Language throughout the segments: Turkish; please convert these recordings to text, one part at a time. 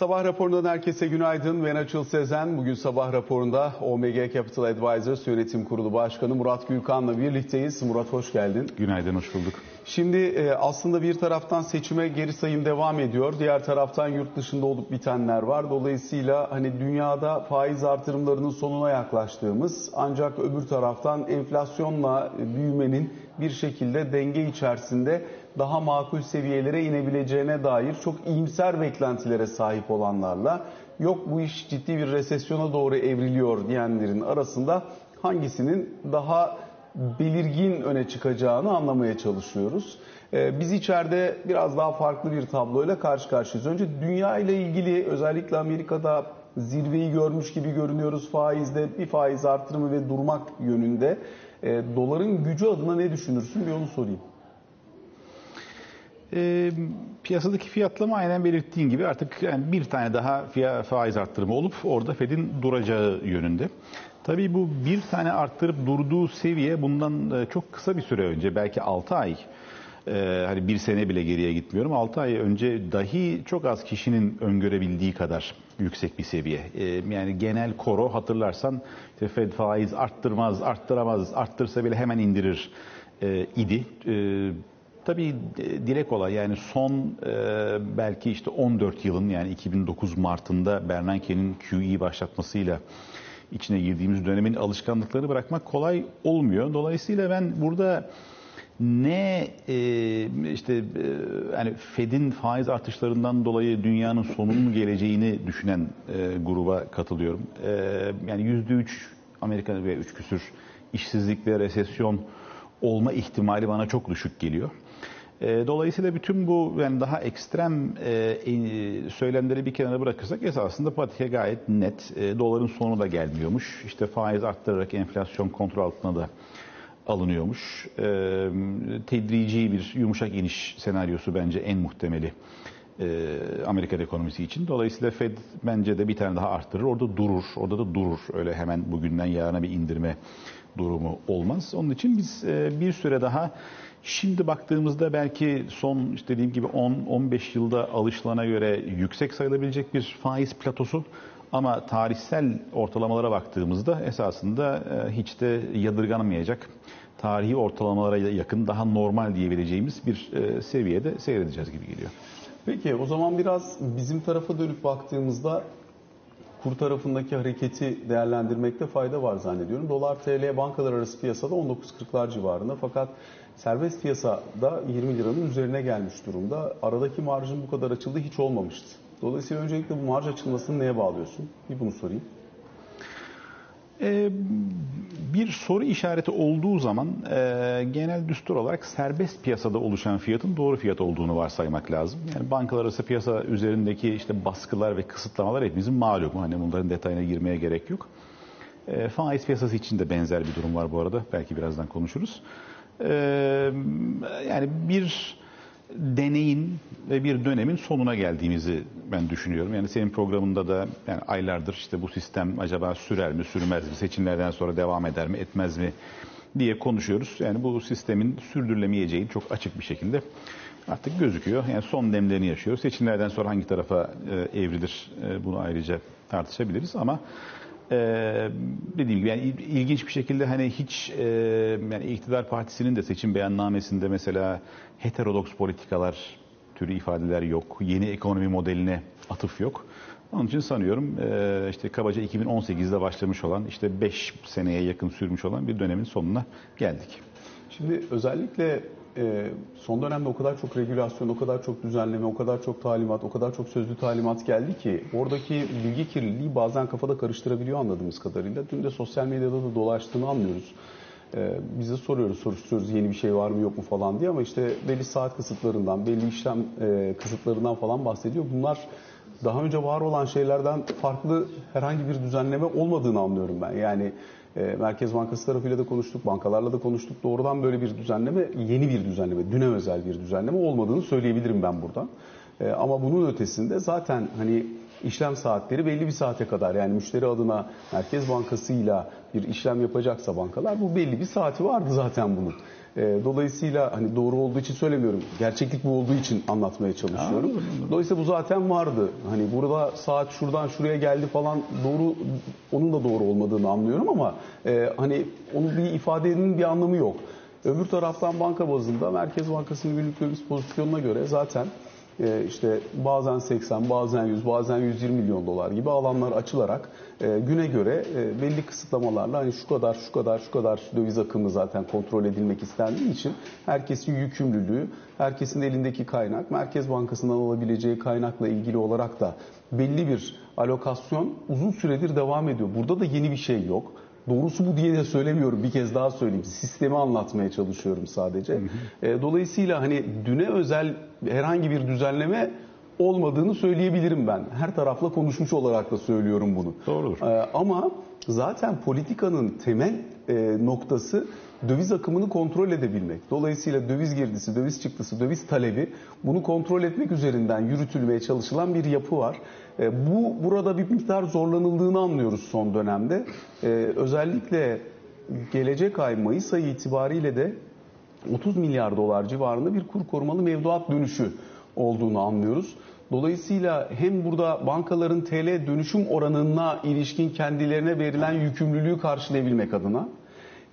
Sabah raporundan herkese günaydın. Ben Açıl Sezen. Bugün sabah raporunda OMG Capital Advisors Yönetim Kurulu Başkanı Murat Gülkan'la birlikteyiz. Murat hoş geldin. Günaydın, hoş bulduk. Şimdi e, aslında bir taraftan seçime geri sayım devam ediyor. Diğer taraftan yurt dışında olup bitenler var. Dolayısıyla hani dünyada faiz artırımlarının sonuna yaklaştığımız ancak öbür taraftan enflasyonla büyümenin bir şekilde denge içerisinde daha makul seviyelere inebileceğine dair çok iyimser beklentilere sahip olanlarla yok bu iş ciddi bir resesyona doğru evriliyor diyenlerin arasında hangisinin daha belirgin öne çıkacağını anlamaya çalışıyoruz. Ee, biz içeride biraz daha farklı bir tabloyla karşı karşıyayız. Önce dünya ile ilgili özellikle Amerika'da zirveyi görmüş gibi görünüyoruz faizde bir faiz artırımı ve durmak yönünde. E, doların gücü adına ne düşünürsün bir onu sorayım. E, piyasadaki fiyatlama aynen belirttiğin gibi artık yani bir tane daha faiz arttırımı olup orada Fed'in duracağı yönünde. Tabii bu bir tane arttırıp durduğu seviye bundan e, çok kısa bir süre önce belki 6 ay e, hani bir sene bile geriye gitmiyorum. 6 ay önce dahi çok az kişinin öngörebildiği kadar yüksek bir seviye. E, yani genel koro hatırlarsan işte Fed faiz arttırmaz, arttıramaz, arttırsa bile hemen indirir e, idi. E, tabii dile kolay yani son e, belki işte 14 yılın yani 2009 Mart'ında Bernanke'nin QE başlatmasıyla içine girdiğimiz dönemin alışkanlıkları bırakmak kolay olmuyor. Dolayısıyla ben burada ne e, işte e, yani Fed'in faiz artışlarından dolayı dünyanın sonunun geleceğini düşünen e, gruba katılıyorum. E, yani yüzde üç Amerika ve üç küsür işsizlikle resesyon olma ihtimali bana çok düşük geliyor. E, dolayısıyla bütün bu yani daha ekstrem e, söylemleri bir kenara bırakırsak esasında patika gayet net. E, doların sonu da gelmiyormuş. İşte faiz arttırarak enflasyon kontrol altına da alınıyormuş. E, tedrici bir yumuşak iniş senaryosu bence en muhtemeli e, Amerikan ekonomisi için. Dolayısıyla Fed bence de bir tane daha arttırır. Orada durur. Orada da durur. Öyle hemen bugünden yarına bir indirme durumu olmaz. Onun için biz e, bir süre daha şimdi baktığımızda belki son işte dediğim gibi 10-15 yılda alışılana göre yüksek sayılabilecek bir faiz platosu ama tarihsel ortalamalara baktığımızda esasında e, hiç de yadırganamayacak tarihi ortalamalara yakın daha normal diyebileceğimiz bir e, seviyede seyredeceğiz gibi geliyor. Peki o zaman biraz bizim tarafa dönüp baktığımızda kur tarafındaki hareketi değerlendirmekte fayda var zannediyorum. Dolar TL bankalar arası piyasada 19.40'lar civarında fakat serbest piyasada 20 liranın üzerine gelmiş durumda. Aradaki marjın bu kadar açıldı hiç olmamıştı. Dolayısıyla öncelikle bu marj açılmasını neye bağlıyorsun? Bir bunu sorayım. Ee, bir soru işareti olduğu zaman e, genel düstur olarak serbest piyasada oluşan fiyatın doğru fiyat olduğunu varsaymak lazım. Yani bankalar arası piyasa üzerindeki işte baskılar ve kısıtlamalar hepimizin malum. Hani bunların detayına girmeye gerek yok. E, faiz piyasası için de benzer bir durum var bu arada. Belki birazdan konuşuruz. E, yani bir deneyin ve bir dönemin sonuna geldiğimizi ben düşünüyorum. Yani senin programında da yani aylardır işte bu sistem acaba sürer mi, sürmez mi, seçimlerden sonra devam eder mi, etmez mi diye konuşuyoruz. Yani bu sistemin sürdürülemeyeceği çok açık bir şekilde artık gözüküyor. Yani son demlerini yaşıyoruz. Seçimlerden sonra hangi tarafa e, evrilir e, bunu ayrıca tartışabiliriz ama ee, dediğim gibi yani ilginç bir şekilde hani hiç e, yani iktidar partisinin de seçim beyannamesinde mesela heterodoks politikalar türü ifadeler yok. Yeni ekonomi modeline atıf yok. Onun için sanıyorum e, işte kabaca 2018'de başlamış olan işte 5 seneye yakın sürmüş olan bir dönemin sonuna geldik. Şimdi özellikle e, son dönemde o kadar çok regülasyon, o kadar çok düzenleme, o kadar çok talimat, o kadar çok sözlü talimat geldi ki oradaki bilgi kirliliği bazen kafada karıştırabiliyor anladığımız kadarıyla. Dün de sosyal medyada da dolaştığını anlıyoruz. E, biz de soruyoruz, soruşturuyoruz yeni bir şey var mı yok mu falan diye ama işte belli saat kısıtlarından, belli işlem e, kısıtlarından falan bahsediyor. Bunlar daha önce var olan şeylerden farklı herhangi bir düzenleme olmadığını anlıyorum ben. Yani e, Merkez Bankası tarafıyla da konuştuk, bankalarla da konuştuk. Doğrudan böyle bir düzenleme, yeni bir düzenleme, düne özel bir düzenleme olmadığını söyleyebilirim ben buradan. E, ama bunun ötesinde zaten hani işlem saatleri belli bir saate kadar yani müşteri adına Merkez Bankası'yla bir işlem yapacaksa bankalar bu belli bir saati vardı zaten bunun. E, dolayısıyla hani doğru olduğu için söylemiyorum. Gerçeklik bu olduğu için anlatmaya çalışıyorum. Dolayısıyla bu zaten vardı. Hani burada saat şuradan şuraya geldi falan doğru onun da doğru olmadığını anlıyorum ama e, hani onu bir ifadenin bir anlamı yok. Öbür taraftan banka bazında Merkez Bankası'nın günlük döviz pozisyonuna göre zaten e, işte bazen 80, bazen 100, bazen 120 milyon dolar gibi alanlar açılarak güne göre e, belli kısıtlamalarla hani şu kadar, şu kadar, şu kadar döviz akımı zaten kontrol edilmek istendiği için herkesin yükümlülüğü, herkesin elindeki kaynak, Merkez Bankası'ndan alabileceği kaynakla ilgili olarak da belli bir alokasyon uzun süredir devam ediyor. Burada da yeni bir şey yok. Doğrusu bu diye de söylemiyorum. Bir kez daha söyleyeyim. Sistemi anlatmaya çalışıyorum sadece. Hı. Dolayısıyla hani düne özel herhangi bir düzenleme olmadığını söyleyebilirim ben. Her tarafla konuşmuş olarak da söylüyorum bunu. Doğrudur. Ama zaten politikanın temel noktası döviz akımını kontrol edebilmek. Dolayısıyla döviz girdisi, döviz çıktısı, döviz talebi bunu kontrol etmek üzerinden yürütülmeye çalışılan bir yapı var. Bu burada bir miktar zorlanıldığını anlıyoruz son dönemde. Özellikle gelecek ay Mayıs ayı itibariyle de 30 milyar dolar civarında bir kur korumalı mevduat dönüşü olduğunu anlıyoruz. Dolayısıyla hem burada bankaların TL dönüşüm oranına ilişkin kendilerine verilen yükümlülüğü karşılayabilmek adına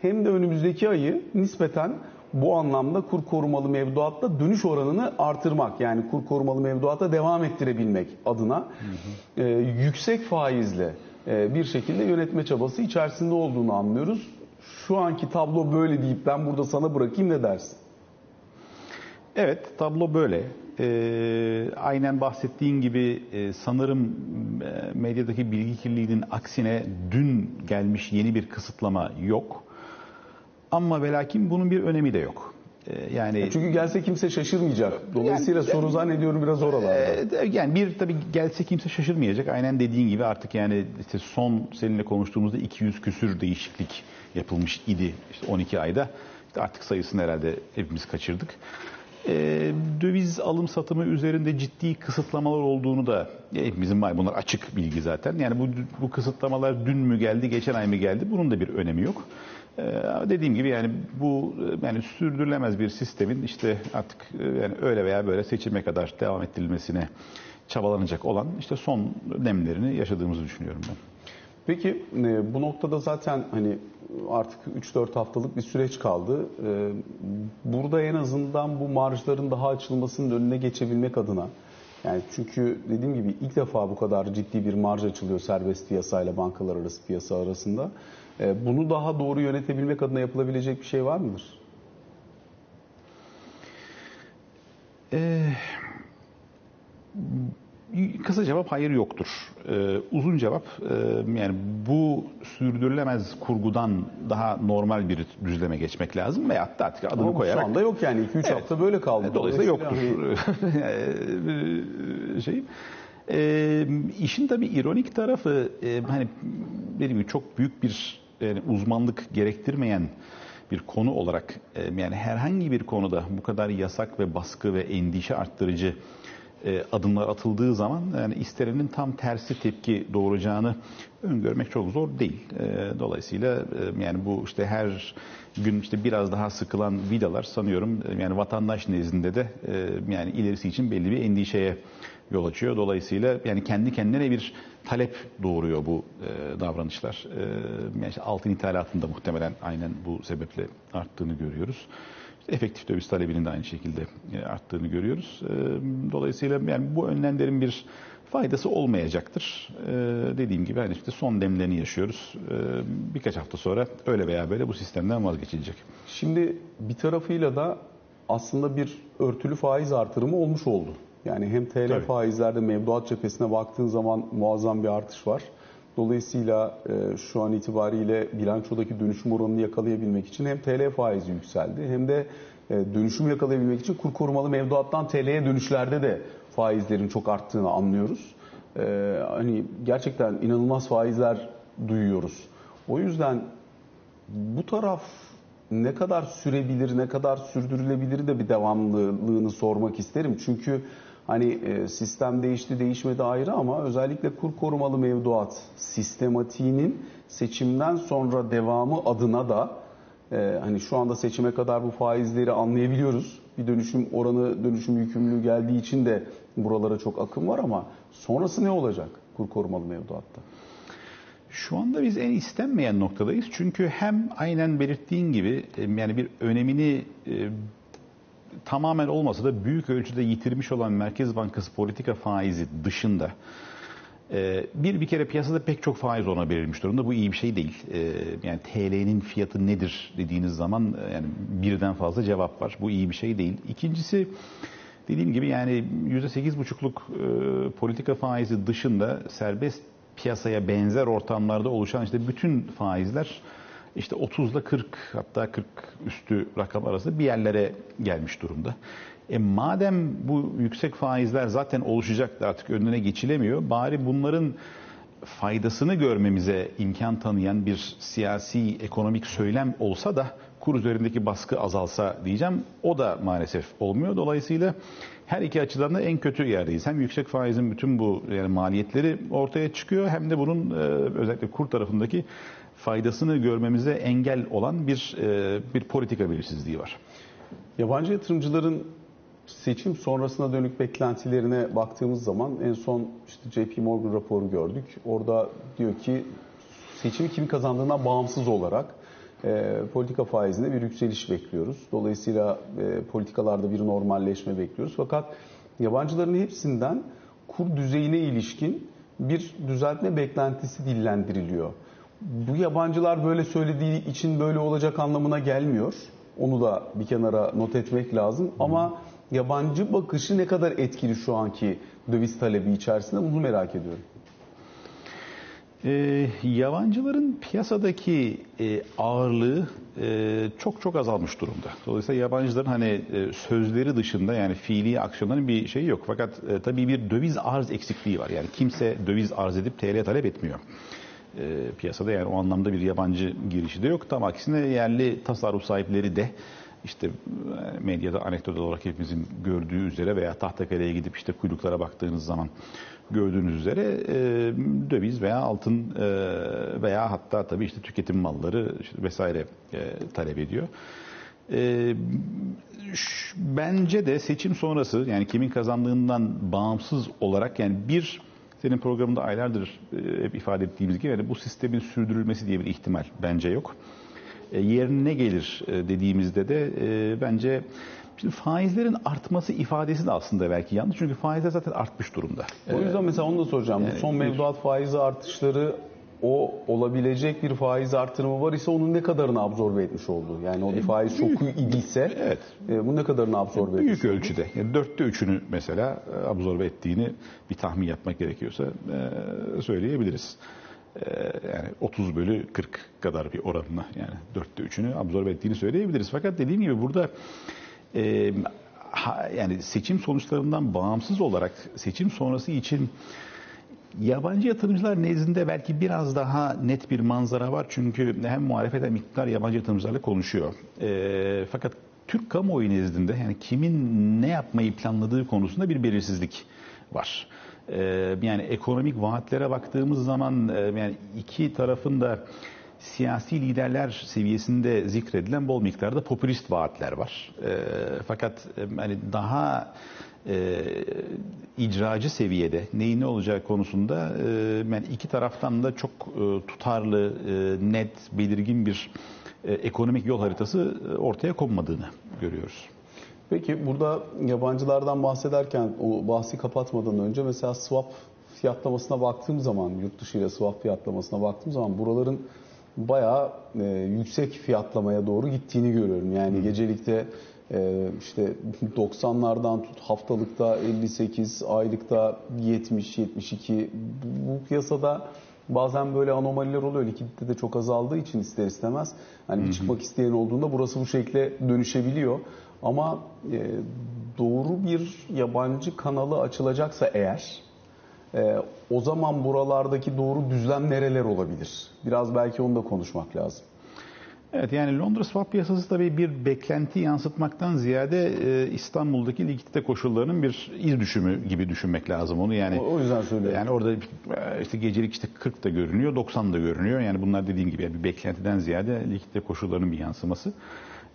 hem de önümüzdeki ayı nispeten bu anlamda kur korumalı mevduatta dönüş oranını artırmak yani kur korumalı mevduata devam ettirebilmek adına hı hı. E, yüksek faizle e, bir şekilde yönetme çabası içerisinde olduğunu anlıyoruz. Şu anki tablo böyle deyip ben burada sana bırakayım ne dersin? Evet tablo böyle. E, aynen bahsettiğin gibi e, sanırım e, medyadaki bilgi kirliliğinin aksine dün gelmiş yeni bir kısıtlama yok. Ama ve lakin bunun bir önemi de yok. Ee, yani çünkü gelse kimse şaşırmayacak. Dolayısıyla yani, soru zannediyorum biraz oralarda. Yani bir tabii gelse kimse şaşırmayacak. Aynen dediğin gibi artık yani işte son seninle konuştuğumuzda 200 küsür değişiklik yapılmış idi işte 12 ayda. İşte artık sayısını herhalde hepimiz kaçırdık. Ee, döviz alım satımı üzerinde ciddi kısıtlamalar olduğunu da hepimizin var. Bunlar açık bilgi zaten. Yani bu, bu kısıtlamalar dün mü geldi, geçen ay mı geldi? Bunun da bir önemi yok. Ee, dediğim gibi yani bu yani sürdürülemez bir sistemin işte artık e, yani öyle veya böyle seçime kadar devam ettirilmesine çabalanacak olan işte son demlerini yaşadığımızı düşünüyorum ben. Peki e, bu noktada zaten hani artık 3-4 haftalık bir süreç kaldı. E, burada en azından bu marjların daha açılmasının önüne geçebilmek adına yani çünkü dediğim gibi ilk defa bu kadar ciddi bir marj açılıyor serbest piyasayla bankalar arası piyasa arasında. E, bunu daha doğru yönetebilmek adına yapılabilecek bir şey var mıdır? Ee, kısa cevap hayır yoktur. Ee, uzun cevap e, yani bu sürdürülemez kurgudan daha normal bir düzleme geçmek lazım ve hatta artık adını Ama koyarak. Şu anda yok yani 2-3 evet. hafta böyle kaldı. Dolayısıyla, Dolayısıyla yoktur. Hani... şey. E, işin tabii ironik tarafı e, hani dediğim gibi çok büyük bir yani uzmanlık gerektirmeyen bir konu olarak e, yani herhangi bir konuda bu kadar yasak ve baskı ve endişe arttırıcı e, adımlar atıldığı zaman yani istenenin tam tersi tepki doğuracağını öngörmek çok zor değil. E, dolayısıyla yani bu işte her gün işte biraz daha sıkılan vidalar sanıyorum yani vatandaş nezdinde de yani ilerisi için belli bir endişeye yol açıyor. Dolayısıyla yani kendi kendine bir talep doğuruyor bu e, davranışlar. E, yani işte altın ithalatında muhtemelen aynen bu sebeple arttığını görüyoruz. Efektif döviz talebinin de aynı şekilde e, arttığını görüyoruz. E, dolayısıyla yani bu önlemlerin bir faydası olmayacaktır. Ee, dediğim gibi hani işte son demlerini yaşıyoruz. Birkaç hafta sonra öyle veya böyle bu sistemden vazgeçilecek. Şimdi bir tarafıyla da aslında bir örtülü faiz artırımı olmuş oldu. Yani hem TL Tabii. faizlerde mevduat cephesine baktığın zaman muazzam bir artış var. Dolayısıyla e, şu an itibariyle bilançodaki dönüşüm oranını yakalayabilmek için hem TL faizi yükseldi hem de e, dönüşüm yakalayabilmek için kur korumalı mevduattan TL'ye dönüşlerde de faizlerin çok arttığını anlıyoruz. E, hani gerçekten inanılmaz faizler duyuyoruz. O yüzden bu taraf ne kadar sürebilir, ne kadar sürdürülebilir de bir devamlılığını sormak isterim. Çünkü Hani e, sistem değişti değişmedi ayrı ama özellikle kur korumalı mevduat sistematiğinin seçimden sonra devamı adına da e, hani şu anda seçime kadar bu faizleri anlayabiliyoruz. Bir dönüşüm oranı, dönüşüm yükümlülüğü geldiği için de buralara çok akım var ama sonrası ne olacak kur korumalı mevduatta? Şu anda biz en istenmeyen noktadayız. Çünkü hem aynen belirttiğin gibi e, yani bir önemini tamamen olmasa da büyük ölçüde yitirmiş olan Merkez Bankası politika faizi dışında e, bir bir kere piyasada pek çok faiz ona verilmiş durumda. Bu iyi bir şey değil. E, yani TL'nin fiyatı nedir dediğiniz zaman e, yani birden fazla cevap var. Bu iyi bir şey değil. İkincisi dediğim gibi yani %8,5'luk e, politika faizi dışında serbest piyasaya benzer ortamlarda oluşan işte bütün faizler işte 30 ile 40 hatta 40 üstü rakam arası bir yerlere gelmiş durumda. E madem bu yüksek faizler zaten oluşacaktı artık önüne geçilemiyor. Bari bunların faydasını görmemize imkan tanıyan bir siyasi ekonomik söylem olsa da kur üzerindeki baskı azalsa diyeceğim. O da maalesef olmuyor. Dolayısıyla her iki açıdan da en kötü yerdeyiz. Hem yüksek faizin bütün bu yani maliyetleri ortaya çıkıyor hem de bunun e, özellikle kur tarafındaki faydasını görmemize engel olan bir e, bir politika belirsizliği var. Yabancı yatırımcıların seçim sonrasına dönük beklentilerine baktığımız zaman en son işte JP Morgan raporu gördük. Orada diyor ki seçimi kimin kazandığına bağımsız olarak e, politika faizinde bir yükseliş bekliyoruz. Dolayısıyla e, politikalarda bir normalleşme bekliyoruz. Fakat yabancıların hepsinden kur düzeyine ilişkin bir düzeltme beklentisi dillendiriliyor. Bu yabancılar böyle söylediği için böyle olacak anlamına gelmiyor. Onu da bir kenara not etmek lazım. Ama yabancı bakışı ne kadar etkili şu anki döviz talebi içerisinde bunu merak ediyorum. E, yabancıların piyasadaki e, ağırlığı e, çok çok azalmış durumda. Dolayısıyla yabancıların hani e, sözleri dışında yani fiili aksiyonların bir şeyi yok. Fakat e, tabii bir döviz arz eksikliği var. Yani kimse döviz arz edip TL talep etmiyor. E, piyasada yani o anlamda bir yabancı girişi de yok. Tam aksine yerli tasarruf sahipleri de işte e, medyada anekdot olarak hepimizin gördüğü üzere veya Tahtakale'ye gidip işte kuyruklara baktığınız zaman gördüğünüz üzere e, döviz veya altın e, veya hatta tabii işte tüketim malları işte vesaire e, talep ediyor. E, bence de seçim sonrası yani kimin kazandığından bağımsız olarak yani bir senin programında aylardır e, hep ifade ettiğimiz gibi yani bu sistemin sürdürülmesi diye bir ihtimal bence yok. E, yerine ne gelir e, dediğimizde de e, bence şimdi faizlerin artması ifadesi de aslında belki yanlış. Çünkü faizler zaten artmış durumda. O yüzden mesela onu da soracağım. Bu son mevduat faizi artışları o olabilecek bir faiz artırımı var ise onun ne kadarını absorbe etmiş oldu? Yani o bir faiz şoku idiyse Evet. e, bu ne kadarını absorbe etmiş Büyük ölçüde. Yani dörtte üçünü mesela e, absorbe ettiğini bir tahmin yapmak gerekiyorsa e, söyleyebiliriz. E, Yani 30 bölü 40 kadar bir oranla yani dörtte üçünü absorbe ettiğini söyleyebiliriz. Fakat dediğim gibi burada e, ha- yani seçim sonuçlarından bağımsız olarak seçim sonrası için Yabancı yatırımcılar nezdinde belki biraz daha net bir manzara var. Çünkü hem muhalefet hem iktidar yabancı yatırımcılarla konuşuyor. Ee, fakat Türk kamuoyu nezdinde yani kimin ne yapmayı planladığı konusunda bir belirsizlik var. Ee, yani ekonomik vaatlere baktığımız zaman e, yani iki tarafın da siyasi liderler seviyesinde zikredilen bol miktarda popülist vaatler var. Ee, fakat e, hani daha e, icracı seviyede neyin ne olacağı konusunda e, yani iki taraftan da çok e, tutarlı, e, net, belirgin bir e, ekonomik yol haritası e, ortaya konmadığını görüyoruz. Peki burada yabancılardan bahsederken o bahsi kapatmadan önce mesela swap fiyatlamasına baktığım zaman yurt dışı ile swap fiyatlamasına baktığım zaman buraların bayağı e, yüksek fiyatlamaya doğru gittiğini görüyorum. Yani gecelikte e, işte 90'lardan tut haftalıkta 58, aylıkta 70, 72 bu, bu piyasada bazen böyle anomaliler oluyor. Likidite de çok azaldığı için ister istemez. Hani bir çıkmak isteyen olduğunda burası bu şekle dönüşebiliyor. Ama e, doğru bir yabancı kanalı açılacaksa eğer e, o zaman buralardaki doğru düzlem nereler olabilir? Biraz belki onu da konuşmak lazım. Evet yani Londra swap piyasası tabii bir beklenti yansıtmaktan ziyade e, İstanbul'daki likidite koşullarının bir iz düşümü gibi düşünmek lazım onu yani. O, o yüzden söylüyorum. Yani orada e, işte gecelik işte 40 da görünüyor, 90 da görünüyor. Yani bunlar dediğim gibi yani bir beklentiden ziyade likidite koşullarının bir yansıması.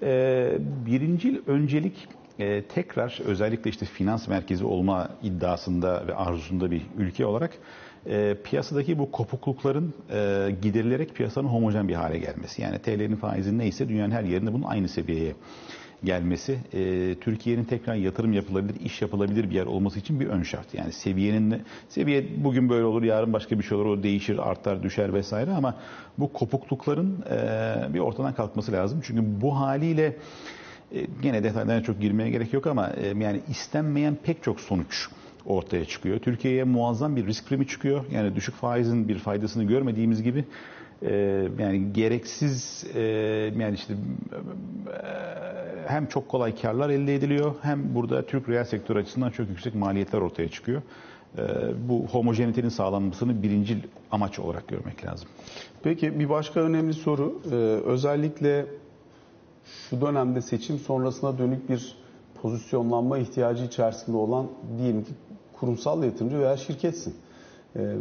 E, birincil öncelik e, tekrar özellikle işte finans merkezi olma iddiasında ve arzusunda bir ülke olarak e, piyasadaki bu kopuklukların e, giderilerek piyasanın homojen bir hale gelmesi. Yani TL'nin faizi neyse dünyanın her yerinde bunun aynı seviyeye gelmesi e, Türkiye'nin tekrar yatırım yapılabilir, iş yapılabilir bir yer olması için bir ön şart. Yani seviyenin seviye bugün böyle olur, yarın başka bir şey olur, o değişir, artar, düşer vesaire ama bu kopuklukların e, bir ortadan kalkması lazım. Çünkü bu haliyle e, gene detaylarına çok girmeye gerek yok ama e, yani istenmeyen pek çok sonuç ortaya çıkıyor. Türkiye'ye muazzam bir risk primi çıkıyor. Yani düşük faizin bir faydasını görmediğimiz gibi e, yani gereksiz yani işte hem çok kolay karlar elde ediliyor hem burada Türk reel sektör açısından çok yüksek maliyetler ortaya çıkıyor. Bu homojenitenin sağlanmasını birincil amaç olarak görmek lazım. Peki bir başka önemli soru. Özellikle şu dönemde seçim sonrasına dönük bir pozisyonlanma ihtiyacı içerisinde olan diyelim ki kurumsal yatırımcı veya şirketsin. Ee,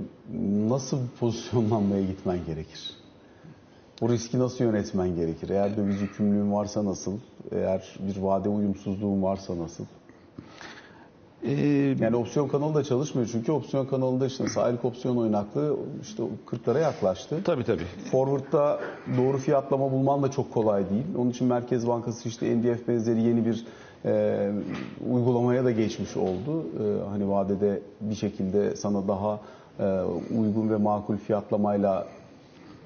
nasıl bir pozisyonlanmaya gitmen gerekir? Bu riski nasıl yönetmen gerekir? Eğer döviz yükümlülüğün varsa nasıl? Eğer bir vade uyumsuzluğun varsa nasıl? Ee, yani opsiyon kanalı da çalışmıyor çünkü opsiyon kanalında işte sahillik opsiyon oynaklığı işte 40'lara yaklaştı. Tabii tabii. Forward'da doğru fiyatlama bulman da çok kolay değil. Onun için Merkez Bankası işte NDF benzeri yeni bir e, uygulamaya da geçmiş oldu. E, hani vadede bir şekilde sana daha uygun ve makul fiyatlamayla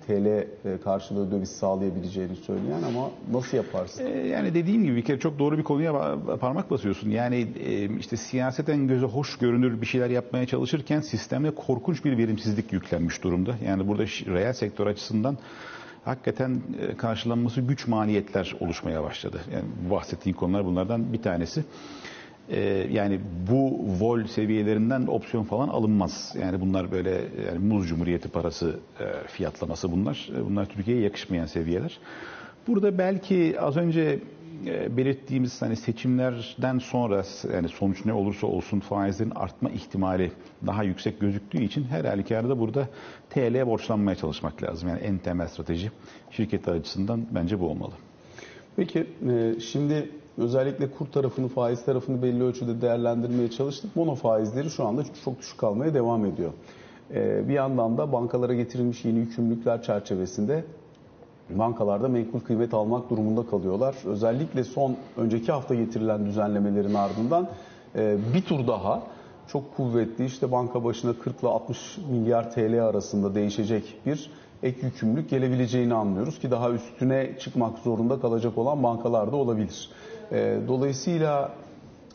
TL e, karşılığı döviz sağlayabileceğini söyleyen ama nasıl yaparsın? Ee, yani dediğim gibi bir kere çok doğru bir konuya parmak basıyorsun. Yani e, işte siyaseten göze hoş görünür bir şeyler yapmaya çalışırken sistemde korkunç bir verimsizlik yüklenmiş durumda. Yani burada reel sektör açısından hakikaten e, karşılanması güç maliyetler oluşmaya başladı. Yani bahsettiğim konular bunlardan bir tanesi. Ee, yani bu vol seviyelerinden opsiyon falan alınmaz. Yani bunlar böyle yani muz cumhuriyeti parası e, fiyatlaması bunlar. E, bunlar Türkiye'ye yakışmayan seviyeler. Burada belki az önce e, belirttiğimiz hani seçimlerden sonra yani sonuç ne olursa olsun faizlerin artma ihtimali daha yüksek gözüktüğü için her halükarda burada TL borçlanmaya çalışmak lazım. Yani en temel strateji şirket açısından bence bu olmalı. Peki şimdi özellikle kur tarafını, faiz tarafını belli ölçüde değerlendirmeye çalıştık. Mono faizleri şu anda çok düşük kalmaya devam ediyor. Ee, bir yandan da bankalara getirilmiş yeni yükümlülükler çerçevesinde bankalarda menkul kıymet almak durumunda kalıyorlar. Özellikle son önceki hafta getirilen düzenlemelerin ardından e, bir tur daha çok kuvvetli işte banka başına 40 ile 60 milyar TL arasında değişecek bir ek yükümlülük gelebileceğini anlıyoruz ki daha üstüne çıkmak zorunda kalacak olan bankalar da olabilir. Ee, dolayısıyla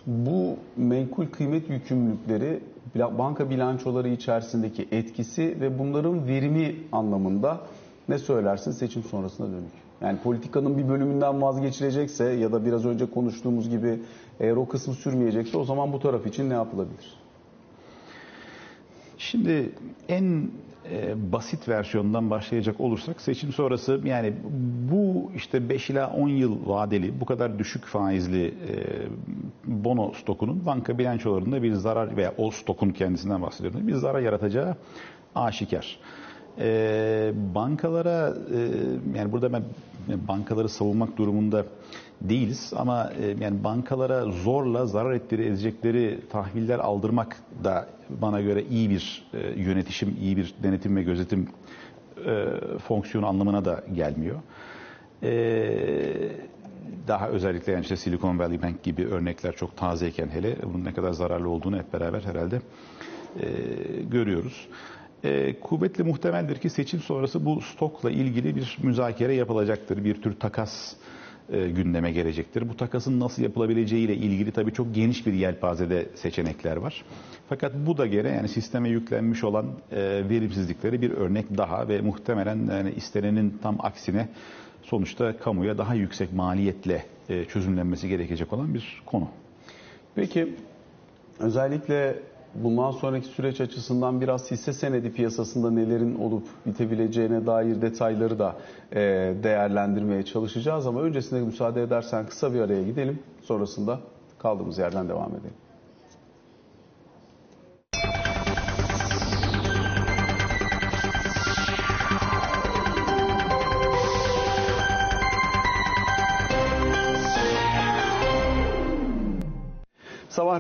bu menkul kıymet yükümlülükleri banka bilançoları içerisindeki etkisi ve bunların verimi anlamında ne söylersin seçim sonrasına dönük? Yani politikanın bir bölümünden vazgeçilecekse ya da biraz önce konuştuğumuz gibi eğer o kısmı sürmeyecekse o zaman bu taraf için ne yapılabilir? Şimdi en e, basit versiyondan başlayacak olursak seçim sonrası yani bu işte 5 ila 10 yıl vadeli bu kadar düşük faizli e, bono stokunun banka bilançolarında bir zarar veya o stokun kendisinden bahsediyorum bir zarar yaratacağı aşikar. E, bankalara e, yani burada ben bankaları savunmak durumunda değiliz ama e, yani bankalara zorla zarar ettiği edecekleri tahviller aldırmak da bana göre iyi bir e, yönetişim, iyi bir denetim ve gözetim e, fonksiyonu anlamına da gelmiyor. Daha özellikle yani işte Silicon Valley Bank gibi örnekler çok tazeyken hele bunun ne kadar zararlı olduğunu hep beraber herhalde görüyoruz. E, kuvvetli muhtemeldir ki seçim sonrası bu stokla ilgili bir müzakere yapılacaktır. Bir tür takas e, gündeme gelecektir. Bu takasın nasıl yapılabileceği ile ilgili tabii çok geniş bir yelpazede seçenekler var. Fakat bu da gene yani sisteme yüklenmiş olan e, verimsizlikleri bir örnek daha ve muhtemelen yani istenenin tam aksine sonuçta kamuya daha yüksek maliyetle e, çözümlenmesi gerekecek olan bir konu. Peki özellikle bundan sonraki süreç açısından biraz hisse senedi piyasasında nelerin olup bitebileceğine dair detayları da e, değerlendirmeye çalışacağız. Ama öncesinde müsaade edersen kısa bir araya gidelim. Sonrasında kaldığımız yerden devam edelim.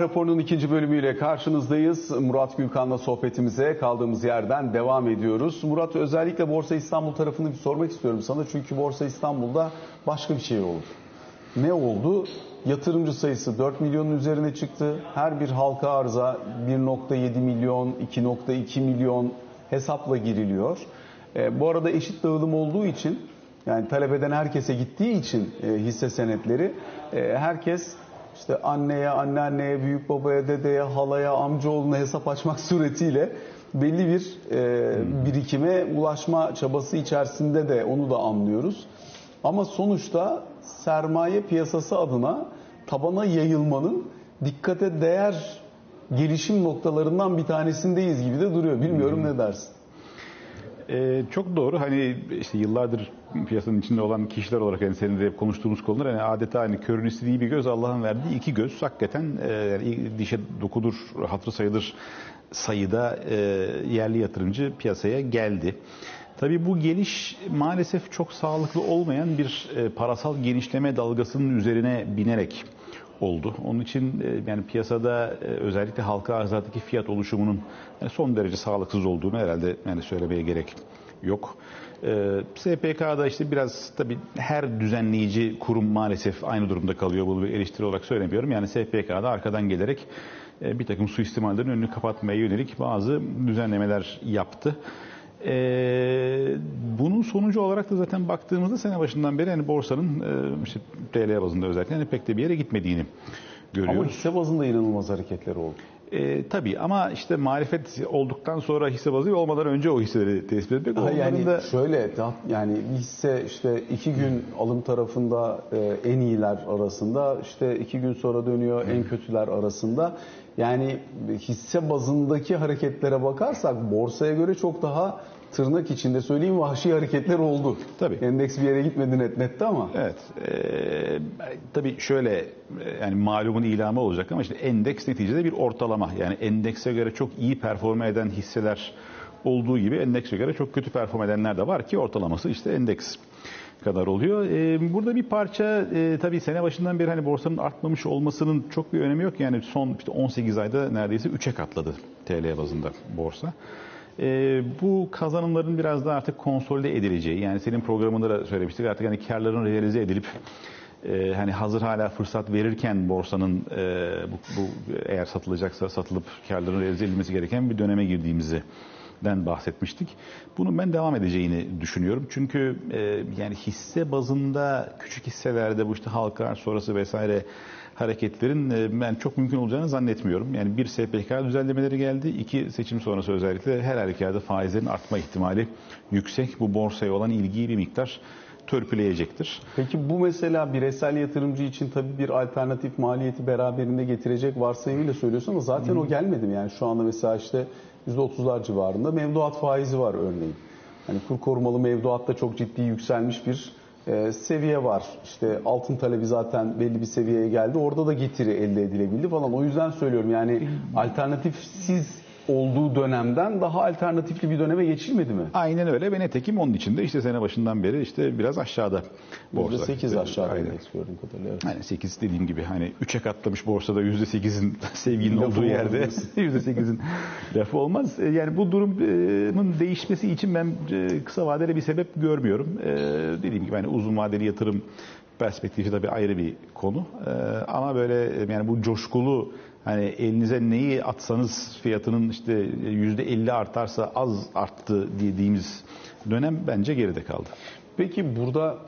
Raporunun ikinci bölümüyle karşınızdayız. Murat Gülkan'la sohbetimize kaldığımız yerden devam ediyoruz. Murat özellikle Borsa İstanbul tarafını bir sormak istiyorum sana. Çünkü Borsa İstanbul'da başka bir şey oldu. Ne oldu? Yatırımcı sayısı 4 milyonun üzerine çıktı. Her bir halka arıza 1.7 milyon, 2.2 milyon hesapla giriliyor. E, bu arada eşit dağılım olduğu için yani talep eden herkese gittiği için e, hisse senetleri e, herkes işte anneye, anneanneye, büyük babaya, dedeye, halaya, amcaoğluna hesap açmak suretiyle belli bir e, birikime ulaşma çabası içerisinde de onu da anlıyoruz. Ama sonuçta sermaye piyasası adına tabana yayılmanın dikkate değer gelişim noktalarından bir tanesindeyiz gibi de duruyor. Bilmiyorum ne dersin? Ee, çok doğru. Hani işte yıllardır piyasanın içinde olan kişiler olarak yani senin de hep konuştuğumuz konular hani adeta hani körün istediği bir göz Allah'ın verdiği iki göz hakikaten e, yani dişe dokudur, hatırı sayılır sayıda e, yerli yatırımcı piyasaya geldi. Tabii bu geliş maalesef çok sağlıklı olmayan bir e, parasal genişleme dalgasının üzerine binerek oldu. Onun için e, yani piyasada e, özellikle halka arzdaki fiyat oluşumunun yani son derece sağlıksız olduğunu herhalde yani söylemeye gerek yok. E, SPK'da işte biraz tabii her düzenleyici kurum maalesef aynı durumda kalıyor. Bunu bir eleştiri olarak söylemiyorum. Yani SPK'da arkadan gelerek bir takım suistimallerin önünü kapatmaya yönelik bazı düzenlemeler yaptı. Ee, bunun sonucu olarak da zaten baktığımızda sene başından beri hani borsanın e, işte TL bazında özellikle hani pek de bir yere gitmediğini görüyoruz. Ama hisse bazında inanılmaz hareketler oldu. E, tabii ama işte marifet olduktan sonra hisse bazı olmadan önce o hisseleri tespit etmek. Ha, yani da... şöyle yani hisse işte iki gün alım tarafında e, en iyiler arasında işte iki gün sonra dönüyor en kötüler arasında. Yani hisse bazındaki hareketlere bakarsak borsaya göre çok daha tırnak içinde söyleyeyim vahşi hareketler oldu. Tabii. Endeks bir yere gitmedi net nette ama. Evet. E, tabii şöyle yani malumun ilamı olacak ama işte endeks neticede bir ortalama. Yani endekse göre çok iyi performe eden hisseler olduğu gibi endekse göre çok kötü perform edenler de var ki ortalaması işte endeks kadar oluyor. Ee, burada bir parça e, tabii sene başından beri hani borsanın artmamış olmasının çok bir önemi yok. Yani son işte 18 ayda neredeyse 3'e katladı TL bazında borsa. E, bu kazanımların biraz daha artık konsolide edileceği, yani senin programında da söylemiştik artık hani karların realize edilip e, hani hazır hala fırsat verirken borsanın e, bu, bu eğer satılacaksa satılıp karların realize edilmesi gereken bir döneme girdiğimizi den bahsetmiştik. Bunun ben devam edeceğini düşünüyorum. Çünkü e, yani hisse bazında küçük hisselerde bu işte halka sonrası vesaire hareketlerin e, ben çok mümkün olacağını zannetmiyorum. Yani bir SPK düzenlemeleri geldi. iki seçim sonrası özellikle her halükarda faizlerin artma ihtimali yüksek. Bu borsaya olan ilgiyi bir miktar törpüleyecektir. Peki bu mesela bireysel yatırımcı için tabii bir alternatif maliyeti beraberinde getirecek varsayımıyla söylüyorsun ama zaten hmm. o gelmedi mi? Yani şu anda mesela işte %30'lar civarında mevduat faizi var örneğin. Hani kur korumalı mevduatta çok ciddi yükselmiş bir e, seviye var. İşte altın talebi zaten belli bir seviyeye geldi. Orada da getiri elde edilebildi falan. O yüzden söylüyorum yani alternatifsiz olduğu dönemden daha alternatifli bir döneme geçilmedi mi? Aynen öyle ve netekim onun içinde işte sene başından beri işte biraz aşağıda borsa. %8 aşağıda Aynen. gördüğüm kadarıyla. Evet. Yani 8 dediğim gibi hani 3'e katlamış borsada %8'in sevginin olduğu yerde %8'in lafı olmaz. E, yani bu durumun değişmesi için ben e, kısa vadeli bir sebep görmüyorum. E, dediğim gibi hani uzun vadeli yatırım perspektifi tabii ayrı bir konu. Ama böyle yani bu coşkulu Hani elinize neyi atsanız fiyatının işte yüzde 50 artarsa az arttı dediğimiz dönem bence geride kaldı. Peki burada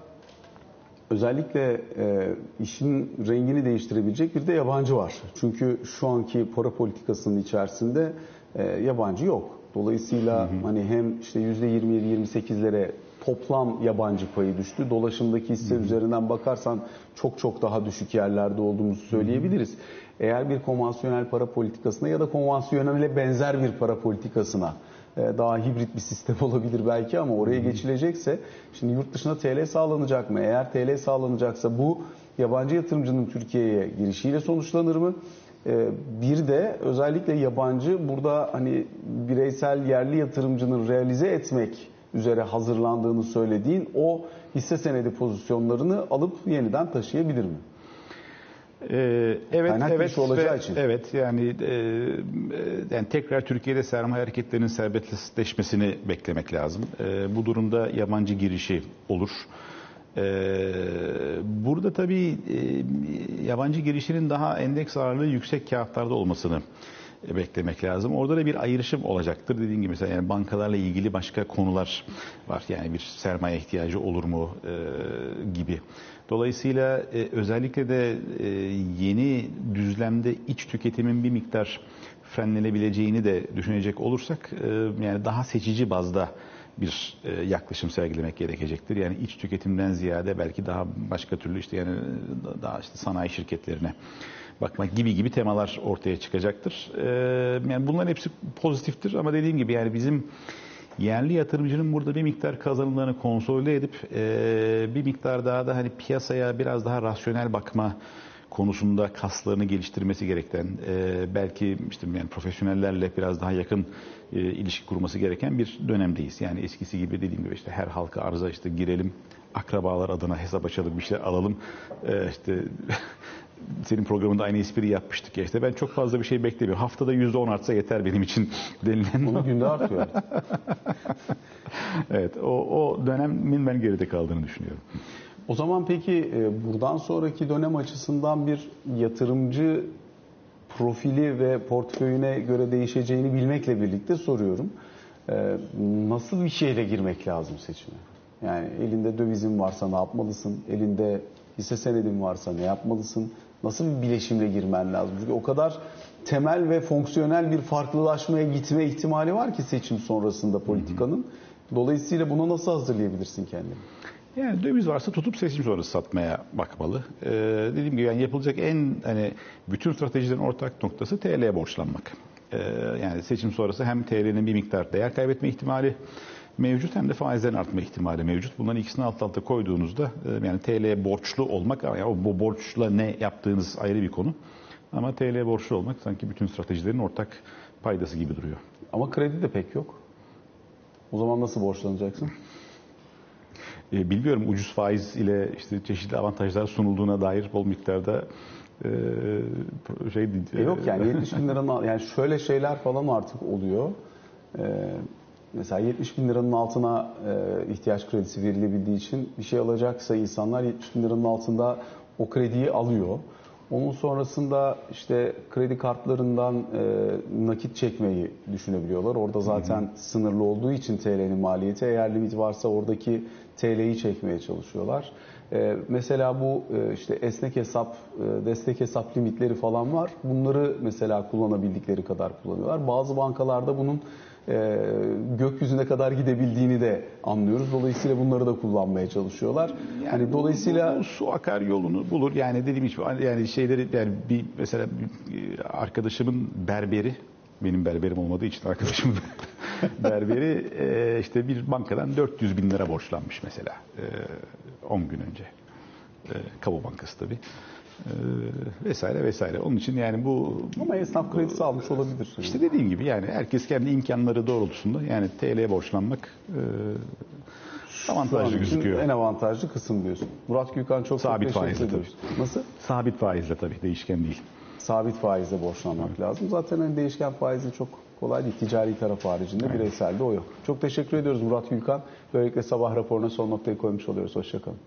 özellikle e, işin rengini değiştirebilecek bir de yabancı var. Çünkü şu anki para politikasının içerisinde e, yabancı yok. Dolayısıyla hı hı. hani hem işte %27-28'lere toplam yabancı payı düştü. Dolaşımdaki hisse hı hı. üzerinden bakarsan çok çok daha düşük yerlerde olduğumuzu söyleyebiliriz. Hı hı. Eğer bir konvansiyonel para politikasına ya da konvansiyonele benzer bir para politikasına e, daha hibrit bir sistem olabilir belki ama oraya geçilecekse şimdi yurt dışına TL sağlanacak mı? Eğer TL sağlanacaksa bu yabancı yatırımcının Türkiye'ye girişiyle sonuçlanır mı? E, bir de özellikle yabancı burada hani bireysel yerli yatırımcının realize etmek üzere hazırlandığını söylediğin o hisse senedi pozisyonlarını alıp yeniden taşıyabilir mi? Ee, evet, Kaynak evet, olacağı ve- için. evet yani, e, e, yani tekrar Türkiye'de sermaye hareketlerinin serbestleşmesini beklemek lazım. E, bu durumda yabancı girişi olur. E, burada tabii e, yabancı girişinin daha endeks ağırlığı yüksek kağıtlarda olmasını beklemek lazım. Orada da bir ayrışım olacaktır. Dediğim gibi mesela yani bankalarla ilgili başka konular var. Yani bir sermaye ihtiyacı olur mu e, gibi. Dolayısıyla e, özellikle de e, yeni düzlemde iç tüketimin bir miktar frenlenebileceğini de düşünecek olursak e, yani daha seçici bazda bir e, yaklaşım sergilemek gerekecektir. Yani iç tüketimden ziyade belki daha başka türlü işte yani e, daha işte sanayi şirketlerine bakmak gibi gibi temalar ortaya çıkacaktır. E, yani bunların hepsi pozitiftir ama dediğim gibi yani bizim yerli yatırımcının burada bir miktar kazanımlarını konsolide edip e, bir miktar daha da hani piyasaya biraz daha rasyonel bakma konusunda kaslarını geliştirmesi gereken, e, belki işte yani profesyonellerle biraz daha yakın e, ilişki kurması gereken bir dönemdeyiz. Yani eskisi gibi dediğim gibi işte her halka arıza işte girelim, akrabalar adına hesap açalım, bir şeyler alalım. E, işte senin programında aynı espri yapmıştık ya işte ben çok fazla bir şey beklemiyorum. Haftada %10 artsa yeter benim için denilen Bunu günde artıyor. Evet, o, o dönemin ben geride kaldığını düşünüyorum. O zaman peki e, buradan sonraki dönem açısından bir yatırımcı profili ve portföyüne göre değişeceğini bilmekle birlikte soruyorum. E, Nasıl bir şeyle girmek lazım seçime? Yani elinde dövizin varsa ne yapmalısın? Elinde hisse senedin varsa ne yapmalısın? Nasıl bir bileşimle girmen lazım? Çünkü o kadar temel ve fonksiyonel bir farklılaşmaya gitme ihtimali var ki seçim sonrasında politikanın. Dolayısıyla buna nasıl hazırlayabilirsin kendini? Yani döviz varsa tutup seçim sonrası satmaya bakmalı. Ee, dediğim gibi yani yapılacak en hani bütün stratejilerin ortak noktası TL'ye borçlanmak. Ee, yani seçim sonrası hem TL'nin bir miktar değer kaybetme ihtimali mevcut hem de faizlerin artma ihtimali mevcut. Bunların ikisini alt alta koyduğunuzda e, yani TL'ye borçlu olmak yani bu borçla ne yaptığınız ayrı bir konu. Ama TL'ye borçlu olmak sanki bütün stratejilerin ortak paydası gibi duruyor. Ama kredi de pek yok. O zaman nasıl borçlanacaksın? E, biliyorum ucuz faiz ile işte çeşitli avantajlar sunulduğuna dair bol miktarda e, şey E yok yani 70 bin liranın yani şöyle şeyler falan artık oluyor. Ee, mesela 70 bin liranın altına e, ihtiyaç kredisi verilebildiği için bir şey alacaksa insanlar 70 bin liranın altında o krediyi alıyor. Onun sonrasında işte kredi kartlarından e, nakit çekmeyi düşünebiliyorlar. Orada zaten sınırlı olduğu için TL'nin maliyeti eğer limit varsa oradaki TL'yi çekmeye çalışıyorlar. Ee, mesela bu e, işte esnek hesap, e, destek hesap limitleri falan var. Bunları mesela kullanabildikleri kadar kullanıyorlar. Bazı bankalarda bunun e, gökyüzüne kadar gidebildiğini de anlıyoruz. Dolayısıyla bunları da kullanmaya çalışıyorlar. hani dolayısıyla bu, bu su akar yolunu bulur. Yani dediğim gibi yani şeyleri yani bir mesela bir arkadaşımın berberi benim berberim olmadığı için arkadaşımın berberi e, işte bir bankadan 400 bin lira borçlanmış mesela e, 10 gün önce. E, Kamu Bankası tabii. E, vesaire vesaire. Onun için yani bu ama esnaf kredisi almış olabilir. işte dediğim gibi yani herkes kendi imkanları doğrultusunda yani TL'ye borçlanmak e, avantajlı gözüküyor. En avantajlı kısım diyorsun. Murat Gülkan çok Sabit faizle ediyoruz. Nasıl? Sabit faizle tabii değişken değil. Sabit faizle borçlanmak lazım. Zaten hani değişken faizi çok kolay değil. Ticari taraf haricinde bireyselde o yok. Çok teşekkür ediyoruz Murat Gülkan. Böylelikle sabah raporuna son noktayı koymuş oluyoruz. Hoşçakalın.